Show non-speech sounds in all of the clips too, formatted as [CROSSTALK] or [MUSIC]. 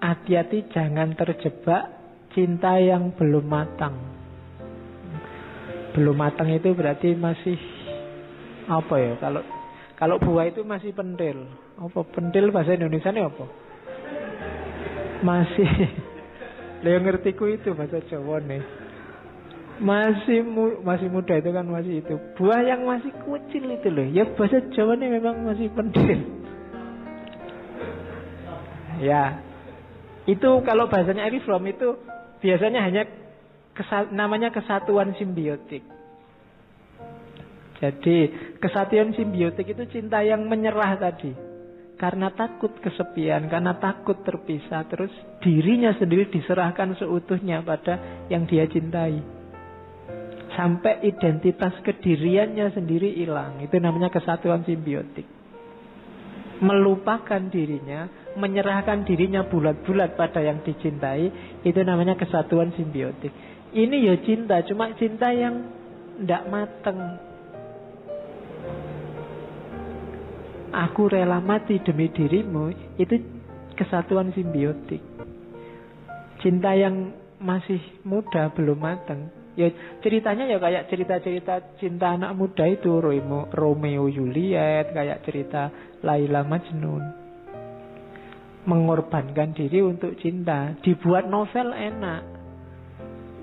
hati-hati jangan terjebak cinta yang belum matang. Belum matang itu berarti masih apa ya? Kalau kalau buah itu masih pentil. Apa pentil bahasa Indonesia ini apa? Masih [LAUGHS] Leo ngertiku itu bahasa Jawa nih. Masih mu, masih muda itu kan masih itu. Buah yang masih kecil itu loh. Ya bahasa Jawa nih memang masih pentil. Ya. Itu kalau bahasanya Arif From itu biasanya hanya kesa namanya kesatuan simbiotik. Jadi kesatuan simbiotik itu cinta yang menyerah tadi. Karena takut kesepian, karena takut terpisah, terus dirinya sendiri diserahkan seutuhnya pada yang dia cintai. Sampai identitas kediriannya sendiri hilang. Itu namanya kesatuan simbiotik. Melupakan dirinya, menyerahkan dirinya bulat-bulat pada yang dicintai, itu namanya kesatuan simbiotik. Ini ya cinta, cuma cinta yang tidak mateng. Aku rela mati demi dirimu, itu kesatuan simbiotik. Cinta yang masih muda, belum mateng. Ya ceritanya ya kayak cerita-cerita cinta anak muda itu Romeo Juliet, kayak cerita Laila Majnun mengorbankan diri untuk cinta. Dibuat novel enak.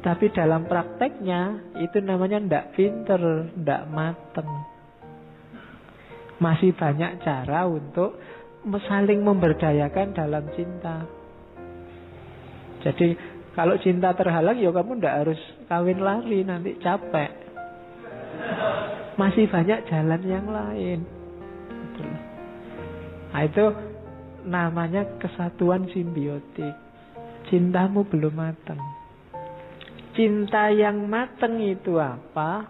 Tapi dalam prakteknya itu namanya ndak pinter, ndak mateng. Masih banyak cara untuk saling memberdayakan dalam cinta. Jadi kalau cinta terhalang ya kamu ndak harus kawin lari nanti capek. Masih banyak jalan yang lain. Nah itu namanya kesatuan simbiotik. Cintamu belum matang. Cinta yang matang itu apa?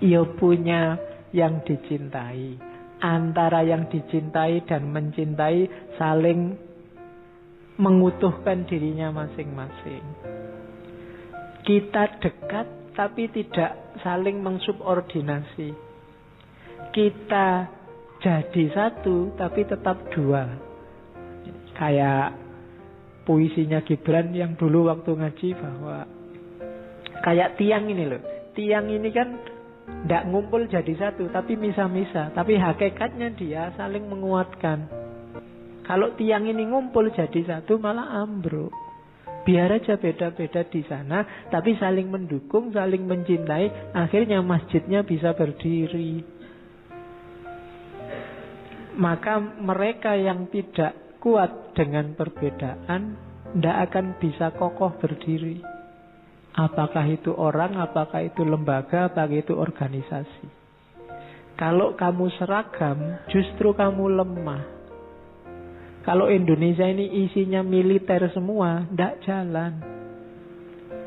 Ya punya yang dicintai. Antara yang dicintai dan mencintai saling mengutuhkan dirinya masing-masing. Kita dekat tapi tidak saling mensubordinasi. Kita jadi satu tapi tetap dua. Kayak puisinya Gibran yang dulu waktu ngaji bahwa kayak tiang ini loh. Tiang ini kan tidak ngumpul jadi satu tapi misa-misa. Tapi hakikatnya dia saling menguatkan. Kalau tiang ini ngumpul jadi satu malah ambruk. Biar aja beda-beda di sana, tapi saling mendukung, saling mencintai, akhirnya masjidnya bisa berdiri. Maka mereka yang tidak kuat dengan perbedaan tidak akan bisa kokoh berdiri. Apakah itu orang, apakah itu lembaga, apakah itu organisasi. Kalau kamu seragam, justru kamu lemah. Kalau Indonesia ini isinya militer semua, tidak jalan.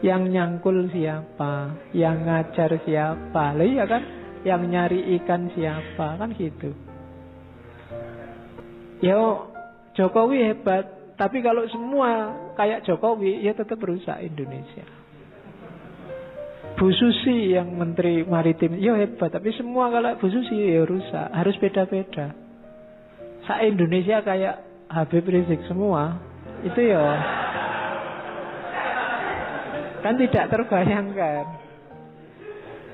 Yang nyangkul siapa? Yang ngajar siapa? Lah iya kan? Yang nyari ikan siapa? Kan gitu. Ya Jokowi hebat, tapi kalau semua kayak Jokowi, ya tetap rusak Indonesia. Bu Susi yang Menteri Maritim, ya hebat, tapi semua kalau Bu Susi ya rusak, harus beda-beda. Sa Indonesia kayak Habib Rizik semua, itu ya kan tidak terbayangkan.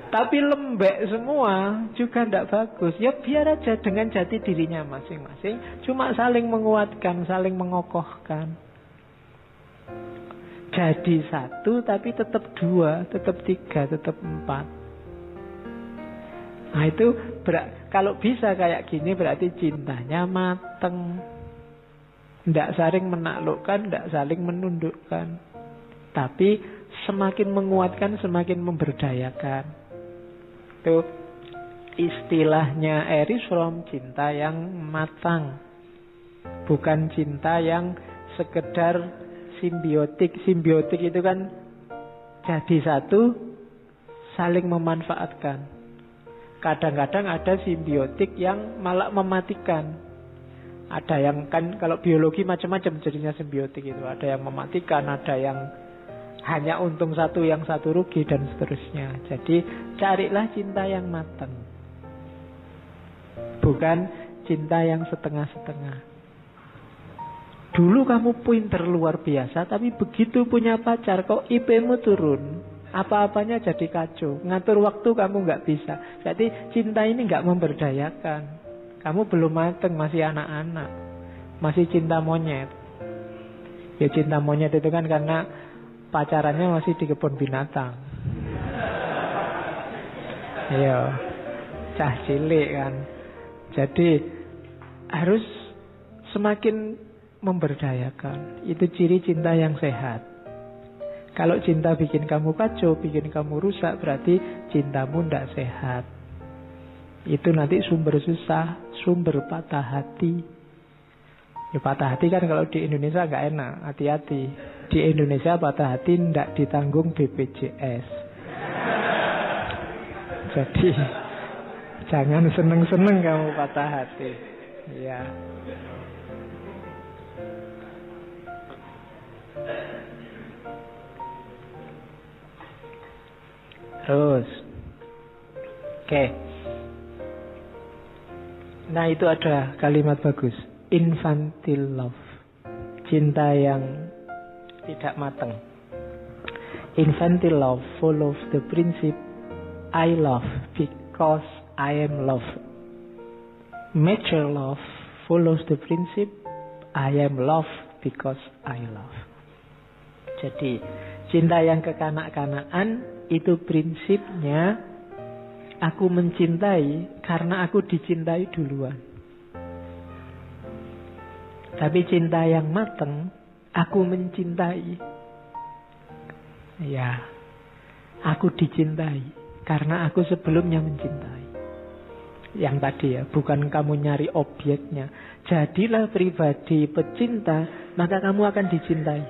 Tapi lembek semua juga tidak bagus. Ya biar aja dengan jati dirinya masing-masing. Cuma saling menguatkan, saling mengokohkan. Jadi satu tapi tetap dua, tetap tiga, tetap empat. Nah itu ber kalau bisa kayak gini berarti cintanya mateng. Tidak saling menaklukkan, tidak saling menundukkan. Tapi semakin menguatkan, semakin memberdayakan. Itu istilahnya Eris from cinta yang matang. Bukan cinta yang sekedar simbiotik. Simbiotik itu kan jadi satu saling memanfaatkan. Kadang-kadang ada simbiotik yang malah mematikan. Ada yang kan kalau biologi macam-macam jadinya simbiotik itu. Ada yang mematikan, ada yang hanya untung satu yang satu rugi dan seterusnya. Jadi carilah cinta yang matang. Bukan cinta yang setengah-setengah. Dulu kamu pinter luar biasa, tapi begitu punya pacar, kok IP-mu turun. Apa-apanya jadi kacau. Ngatur waktu kamu nggak bisa. Jadi cinta ini nggak memberdayakan. Kamu belum mateng, masih anak-anak. Masih cinta monyet. Ya cinta monyet itu kan karena pacarannya masih di kebun binatang. Iya. Cah cilik kan. Jadi harus semakin memberdayakan. Itu ciri cinta yang sehat. Kalau cinta bikin kamu kacau, bikin kamu rusak, berarti cintamu tidak sehat. Itu nanti sumber susah, sumber patah hati. Ya patah hati kan kalau di Indonesia nggak enak, hati-hati. Di Indonesia patah hati tidak ditanggung BPJS. [LAUGHS] Jadi jangan seneng-seneng kamu patah hati. Ya. Terus. Oke. Okay. Nah, itu ada kalimat bagus. Infantile love. Cinta yang tidak matang. Infantile love follows the principle I love because I am love. Mature love follows the principle I am love because I love. Jadi, cinta yang kekanak-kanakan itu prinsipnya aku mencintai karena aku dicintai duluan. Tapi cinta yang mateng, aku mencintai. Ya, aku dicintai karena aku sebelumnya mencintai. Yang tadi ya, bukan kamu nyari objeknya. Jadilah pribadi pecinta, maka kamu akan dicintai.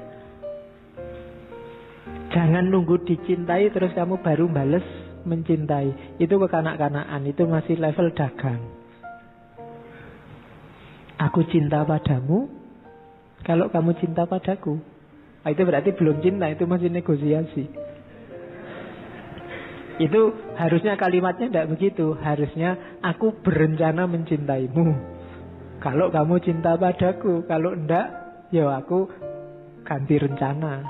Jangan nunggu dicintai terus kamu baru bales mencintai. Itu kekanak-kanakan, itu masih level dagang. Aku cinta padamu, kalau kamu cinta padaku. Nah, itu berarti belum cinta, itu masih negosiasi. Itu harusnya kalimatnya tidak begitu. Harusnya aku berencana mencintaimu. Kalau kamu cinta padaku, kalau enggak, ya aku ganti rencana.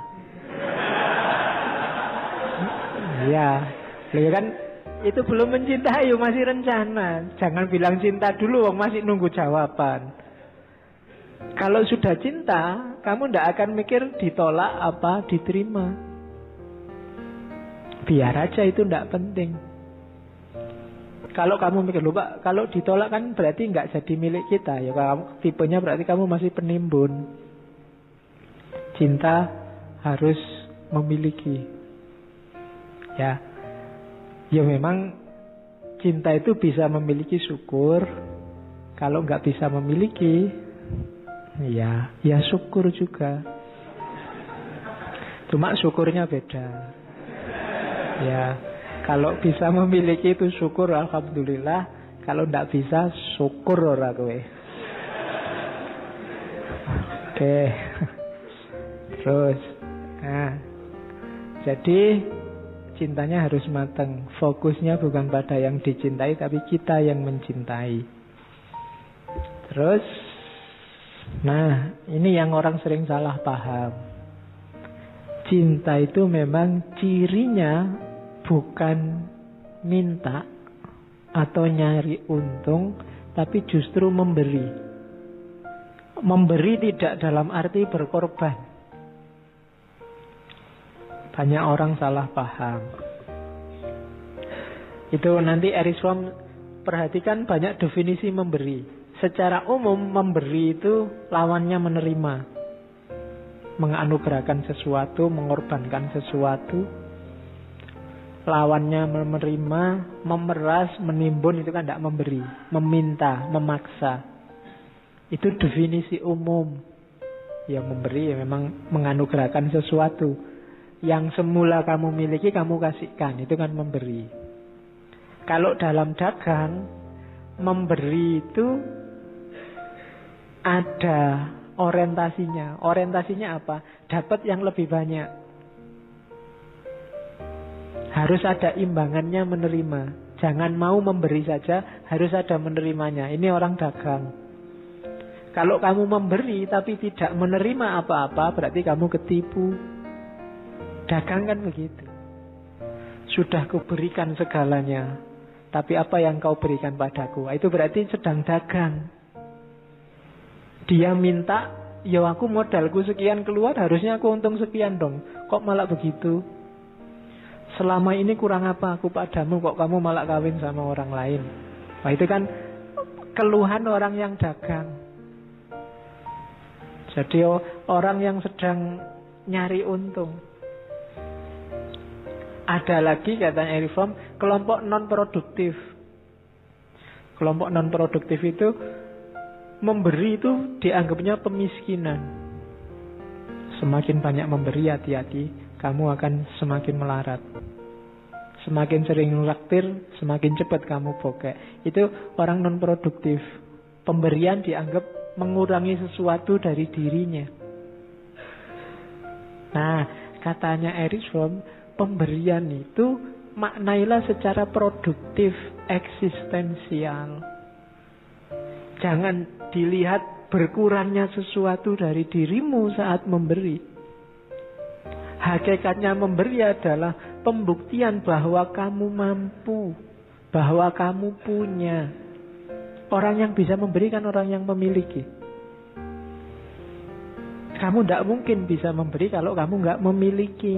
Iya. [LAUGHS] Ya kan itu belum mencintai, masih rencana. Jangan bilang cinta dulu, wong masih nunggu jawaban. Kalau sudah cinta, kamu tidak akan mikir ditolak apa diterima. Biar aja itu tidak penting. Kalau kamu mikir lupa, kalau ditolak kan berarti nggak jadi milik kita ya. Kamu tipenya berarti kamu masih penimbun. Cinta harus memiliki. Ya. Ya memang cinta itu bisa memiliki syukur. Kalau nggak bisa memiliki, ya, ya syukur juga. Cuma syukurnya beda. Ya, kalau bisa memiliki itu syukur alhamdulillah. Kalau nggak bisa syukur ora kowe. Oke. Terus. Nah, jadi cintanya harus matang. Fokusnya bukan pada yang dicintai, tapi kita yang mencintai. Terus, nah ini yang orang sering salah paham. Cinta itu memang cirinya bukan minta atau nyari untung, tapi justru memberi. Memberi tidak dalam arti berkorban. Banyak orang salah paham. Itu nanti Eris Fromm perhatikan banyak definisi memberi. Secara umum memberi itu lawannya menerima. Menganugerahkan sesuatu, mengorbankan sesuatu. Lawannya menerima, memeras, menimbun itu kan tidak memberi. Meminta, memaksa. Itu definisi umum. Yang memberi ya memang menganugerahkan sesuatu yang semula kamu miliki kamu kasihkan. Itu kan memberi. Kalau dalam dagang memberi itu ada orientasinya. Orientasinya apa? Dapat yang lebih banyak. Harus ada imbangannya menerima. Jangan mau memberi saja harus ada menerimanya. Ini orang dagang. Kalau kamu memberi tapi tidak menerima apa-apa, berarti kamu ketipu. Dagang kan begitu. Sudah kuberikan segalanya, tapi apa yang kau berikan padaku? Itu berarti sedang dagang. Dia minta, ya aku modalku sekian keluar, harusnya aku untung sekian dong. Kok malah begitu? Selama ini kurang apa aku padamu, kok kamu malah kawin sama orang lain? Nah itu kan keluhan orang yang dagang. Jadi orang yang sedang nyari untung. Ada lagi katanya Reform kelompok non produktif. Kelompok non produktif itu memberi itu dianggapnya pemiskinan. Semakin banyak memberi hati-hati, kamu akan semakin melarat. Semakin sering ngelaktir, semakin cepat kamu bokek. Itu orang non produktif. Pemberian dianggap mengurangi sesuatu dari dirinya. Nah, katanya Erich Fromm, pemberian itu maknailah secara produktif, eksistensial. Jangan dilihat berkurangnya sesuatu dari dirimu saat memberi. Hakikatnya memberi adalah pembuktian bahwa kamu mampu, bahwa kamu punya, Orang yang bisa memberikan orang yang memiliki. Kamu tidak mungkin bisa memberi kalau kamu nggak memiliki.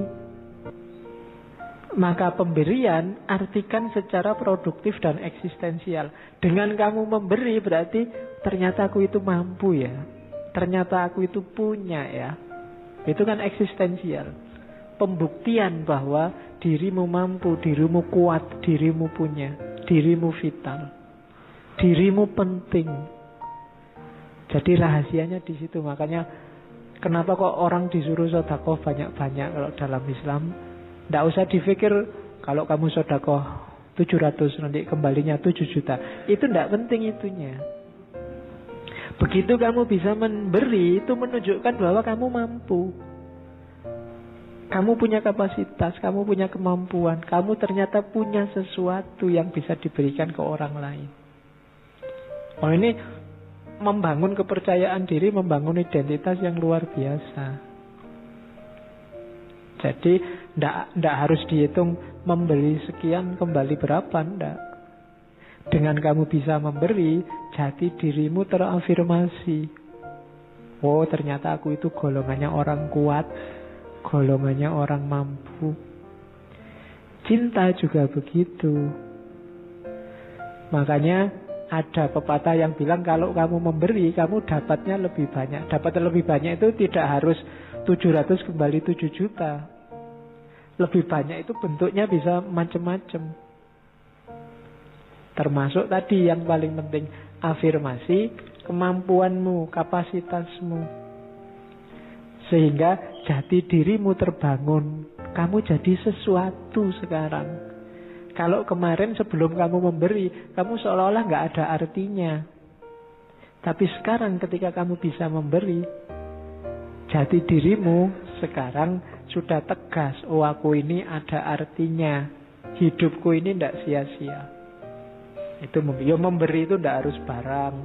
Maka pemberian artikan secara produktif dan eksistensial. Dengan kamu memberi berarti ternyata aku itu mampu ya. Ternyata aku itu punya ya. Itu kan eksistensial. Pembuktian bahwa dirimu mampu, dirimu kuat, dirimu punya, dirimu vital. Dirimu penting. Jadi rahasianya di situ. Makanya kenapa kok orang disuruh sodakoh banyak-banyak kalau dalam Islam. Tidak usah dipikir kalau kamu sodakoh 700 nanti kembalinya 7 juta. Itu tidak penting itunya. Begitu kamu bisa memberi itu menunjukkan bahwa kamu mampu. Kamu punya kapasitas, kamu punya kemampuan, kamu ternyata punya sesuatu yang bisa diberikan ke orang lain. Oh ini membangun kepercayaan diri, membangun identitas yang luar biasa. Jadi tidak harus dihitung membeli sekian kembali berapa, ndak. Dengan kamu bisa memberi, jati dirimu terafirmasi. Oh ternyata aku itu golongannya orang kuat, golongannya orang mampu. Cinta juga begitu. Makanya ada pepatah yang bilang kalau kamu memberi, kamu dapatnya lebih banyak. Dapat lebih banyak itu tidak harus 700 kembali 7 juta. Lebih banyak itu bentuknya bisa macam-macam. Termasuk tadi yang paling penting afirmasi kemampuanmu, kapasitasmu. Sehingga jati dirimu terbangun. Kamu jadi sesuatu sekarang. Kalau kemarin sebelum kamu memberi, kamu seolah-olah nggak ada artinya. Tapi sekarang ketika kamu bisa memberi, jati dirimu sekarang sudah tegas. Oh aku ini ada artinya. Hidupku ini tidak sia-sia. Itu ya memberi itu tidak harus barang.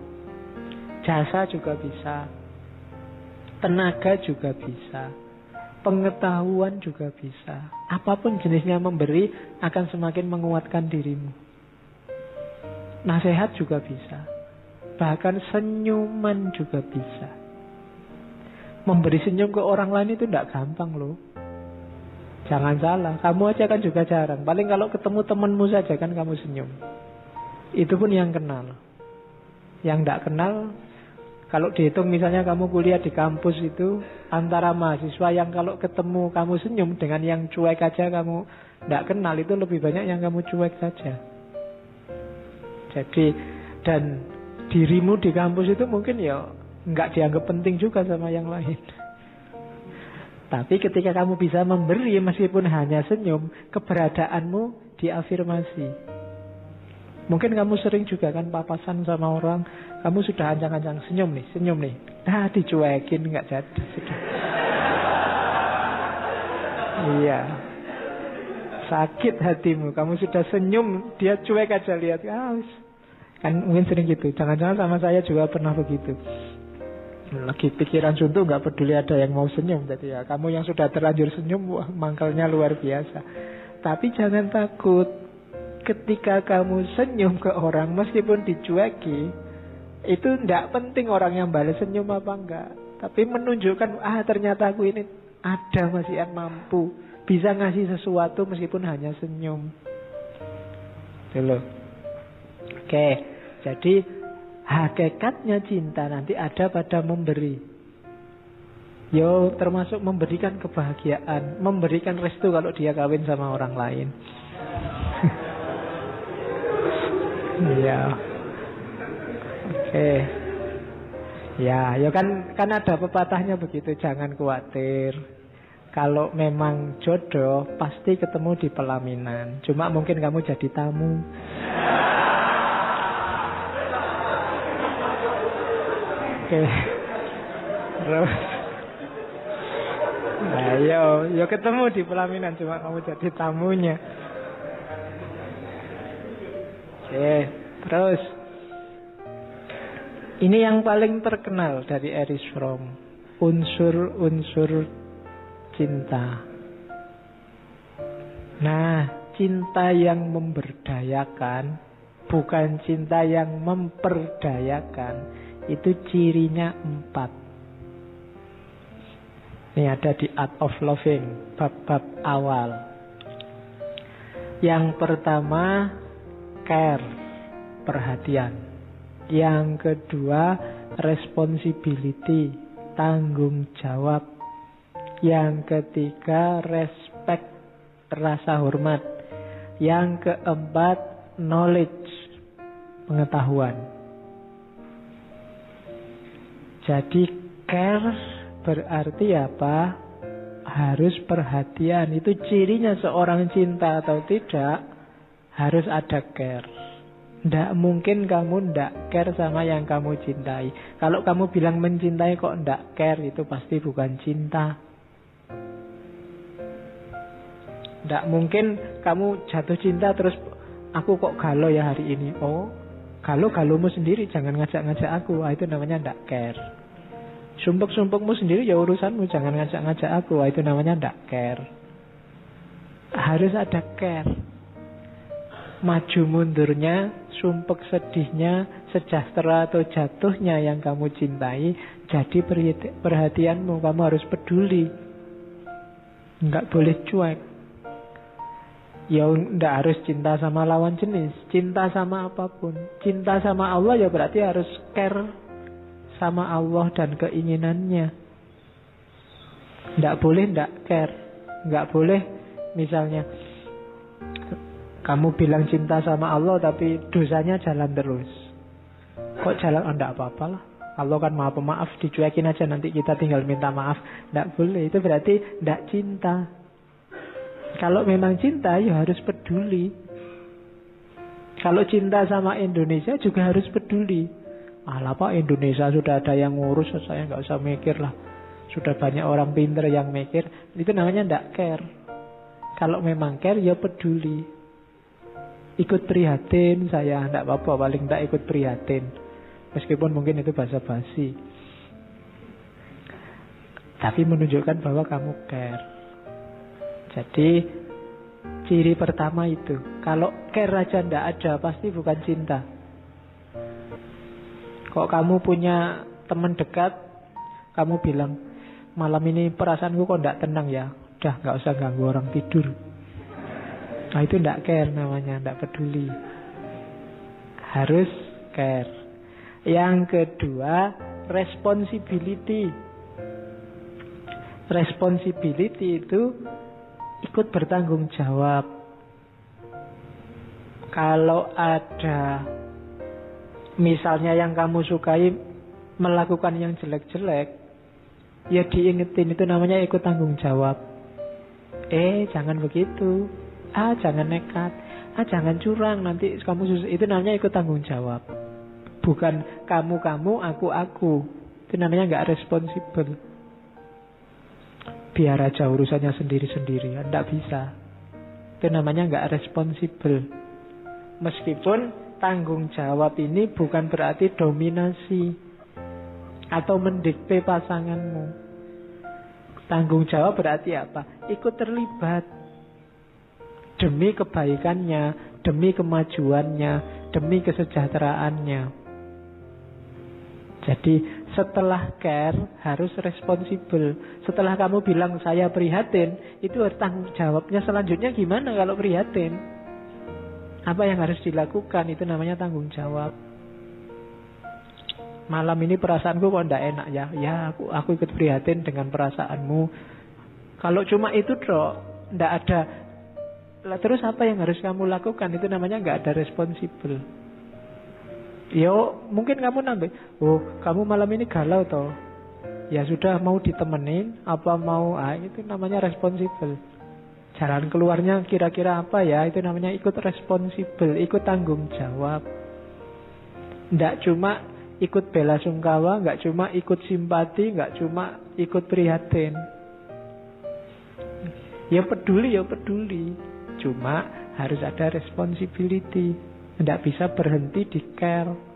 Jasa juga bisa. Tenaga juga bisa Pengetahuan juga bisa. Apa pun jenisnya memberi akan semakin menguatkan dirimu. Nasihat juga bisa. Bahkan senyuman juga bisa. Memberi senyum ke orang lain itu tidak gampang loh. Jangan salah, kamu aja kan juga jarang. Paling kalau ketemu temanmu saja kan kamu senyum. Itu pun yang kenal. Yang tidak kenal kalau dihitung misalnya kamu kuliah di kampus itu antara mahasiswa yang kalau ketemu kamu senyum dengan yang cuek aja kamu tidak kenal itu lebih banyak yang kamu cuek saja. Jadi dan dirimu di kampus itu mungkin ya nggak dianggap penting juga sama yang lain. Tapi ketika kamu bisa memberi meskipun hanya senyum, keberadaanmu diafirmasi. Mungkin kamu sering juga kan papasan sama orang, kamu sudah ancang-ancang senyum nih, senyum nih. Nah, dicuekin nggak jadi. iya. Sakit hatimu, kamu sudah senyum, dia cuek aja lihat. Ah, kan mungkin sering gitu. Jangan-jangan sama saya juga pernah begitu. Lagi pikiran suntuk nggak peduli ada yang mau senyum. Jadi ya kamu yang sudah terlanjur senyum wah mangkalnya luar biasa. Tapi jangan takut ketika kamu senyum ke orang meskipun dicueki itu tidak penting orang yang balas senyum apa enggak tapi menunjukkan ah ternyata aku ini ada masih yang mampu. Bisa ngasih sesuatu meskipun hanya senyum. Dulu oke jadi Hakikatnya cinta nanti ada pada memberi. Yo termasuk memberikan kebahagiaan, memberikan restu kalau dia kawin sama orang lain. [LAUGHS] Iya. Oke. Ya, ya kan kan ada pepatahnya begitu, jangan khawatir. Kalau memang jodoh pasti ketemu di pelaminan. Cuma mungkin kamu jadi tamu. Oke. Terus Nah, yo, ketemu di pelaminan cuma kamu jadi tamunya. Oke, terus ini yang paling terkenal dari Erich Fromm, unsur-unsur cinta. Nah, cinta yang memberdayakan bukan cinta yang memperdayakan itu cirinya empat. Ini ada di Art of Loving, bab-bab awal. Yang pertama, care, perhatian. Yang kedua, responsibility, tanggung jawab. Yang ketiga, respect, rasa hormat. Yang keempat, knowledge, pengetahuan. Jadi care berarti apa? Harus perhatian. Itu cirinya seorang cinta atau tidak harus ada care. Tidak mungkin kamu tidak care sama yang kamu cintai. Kalau kamu bilang mencintai kok tidak care, itu pasti bukan cinta. Tidak mungkin kamu jatuh cinta terus aku kok galau ya hari ini. Oh, kalau galumu sendiri jangan ngajak-ngajak aku. Ah, itu namanya ndak care. Sumpuk-sumpukmu sendiri ya urusanmu. Jangan ngajak-ngajak aku. Ah, itu namanya ndak care. Harus ada care. Maju mundurnya, sumpuk sedihnya, sejahtera atau jatuhnya yang kamu cintai. Jadi perhatianmu, kamu harus peduli. Enggak boleh cuek. Ya tidak harus cinta sama lawan jenis Cinta sama apa pun. Cinta sama Allah ya berarti harus care Sama Allah dan keinginannya. Tidak boleh tidak care. Tidak boleh misalnya Kamu bilang cinta sama Allah Tapi dosanya jalan terus. Kok jalan? Oh, tidak apa-apa lah. Allah kan maha pemaaf Dicuekin aja nanti kita tinggal minta maaf. Tidak boleh Itu berarti tidak cinta kalau memang cinta ya harus peduli. Kalau cinta sama Indonesia juga harus peduli. Alah pak Indonesia sudah ada yang ngurus, saya nggak usah mikir lah. Sudah banyak orang pinter yang mikir. Itu namanya ndak care. Kalau memang care ya peduli. Ikut prihatin saya, ndak apa-apa paling ndak ikut prihatin. Meskipun mungkin itu bahasa basi. Tapi menunjukkan bahwa kamu care. Jadi ciri pertama itu, kalau care aja ndak ada pasti bukan cinta. Kok kamu punya teman dekat, kamu bilang malam ini perasaanku kok ndak tenang ya, udah nggak usah ganggu orang tidur. Nah itu ndak care namanya, ndak peduli. Harus care. Yang kedua, responsibility. Responsibility itu ikut bertanggung jawab. Kalau ada misalnya yang kamu sukai melakukan yang jelek-jelek, ya diingetin itu namanya ikut tanggung jawab. Eh, jangan begitu. Ah, jangan nekat. Ah, jangan curang nanti kamu susah. Itu namanya ikut tanggung jawab. Bukan kamu-kamu, aku-aku. Itu namanya nggak responsibel biar aja urusannya sendiri-sendiri. Tidak bisa. Itu namanya nggak responsibel. Meskipun tanggung jawab ini bukan berarti dominasi. atau mendikte pasanganmu. Tanggung jawab berarti apa? Ikut terlibat demi kebaikannya, demi kemajuannya, demi kesejahteraannya. Jadi setelah care harus responsibel. Setelah kamu bilang saya prihatin, itu tanggung jawabnya selanjutnya gimana kalau prihatin? Apa yang harus dilakukan itu namanya tanggung jawab. Malam ini perasaanku kok ndak enak ya. Ya aku aku ikut prihatin dengan perasaanmu. Kalau cuma itu dok, ndak ada terus apa yang harus kamu lakukan? Itu namanya nggak ada responsibel. Yo, mungkin kamu nambah, oh kamu malam ini galau toh. Ya sudah mau ditemenin, apa mau, ah itu namanya responsibel. Jalan keluarnya kira-kira apa ya? Itu namanya ikut responsibel, ikut tanggung jawab. Tidak cuma ikut bela sungkawa, nggak cuma ikut simpati, nggak cuma ikut prihatin. Ya peduli, ya peduli. Cuma harus ada responsibility. Tidak bisa berhenti di care.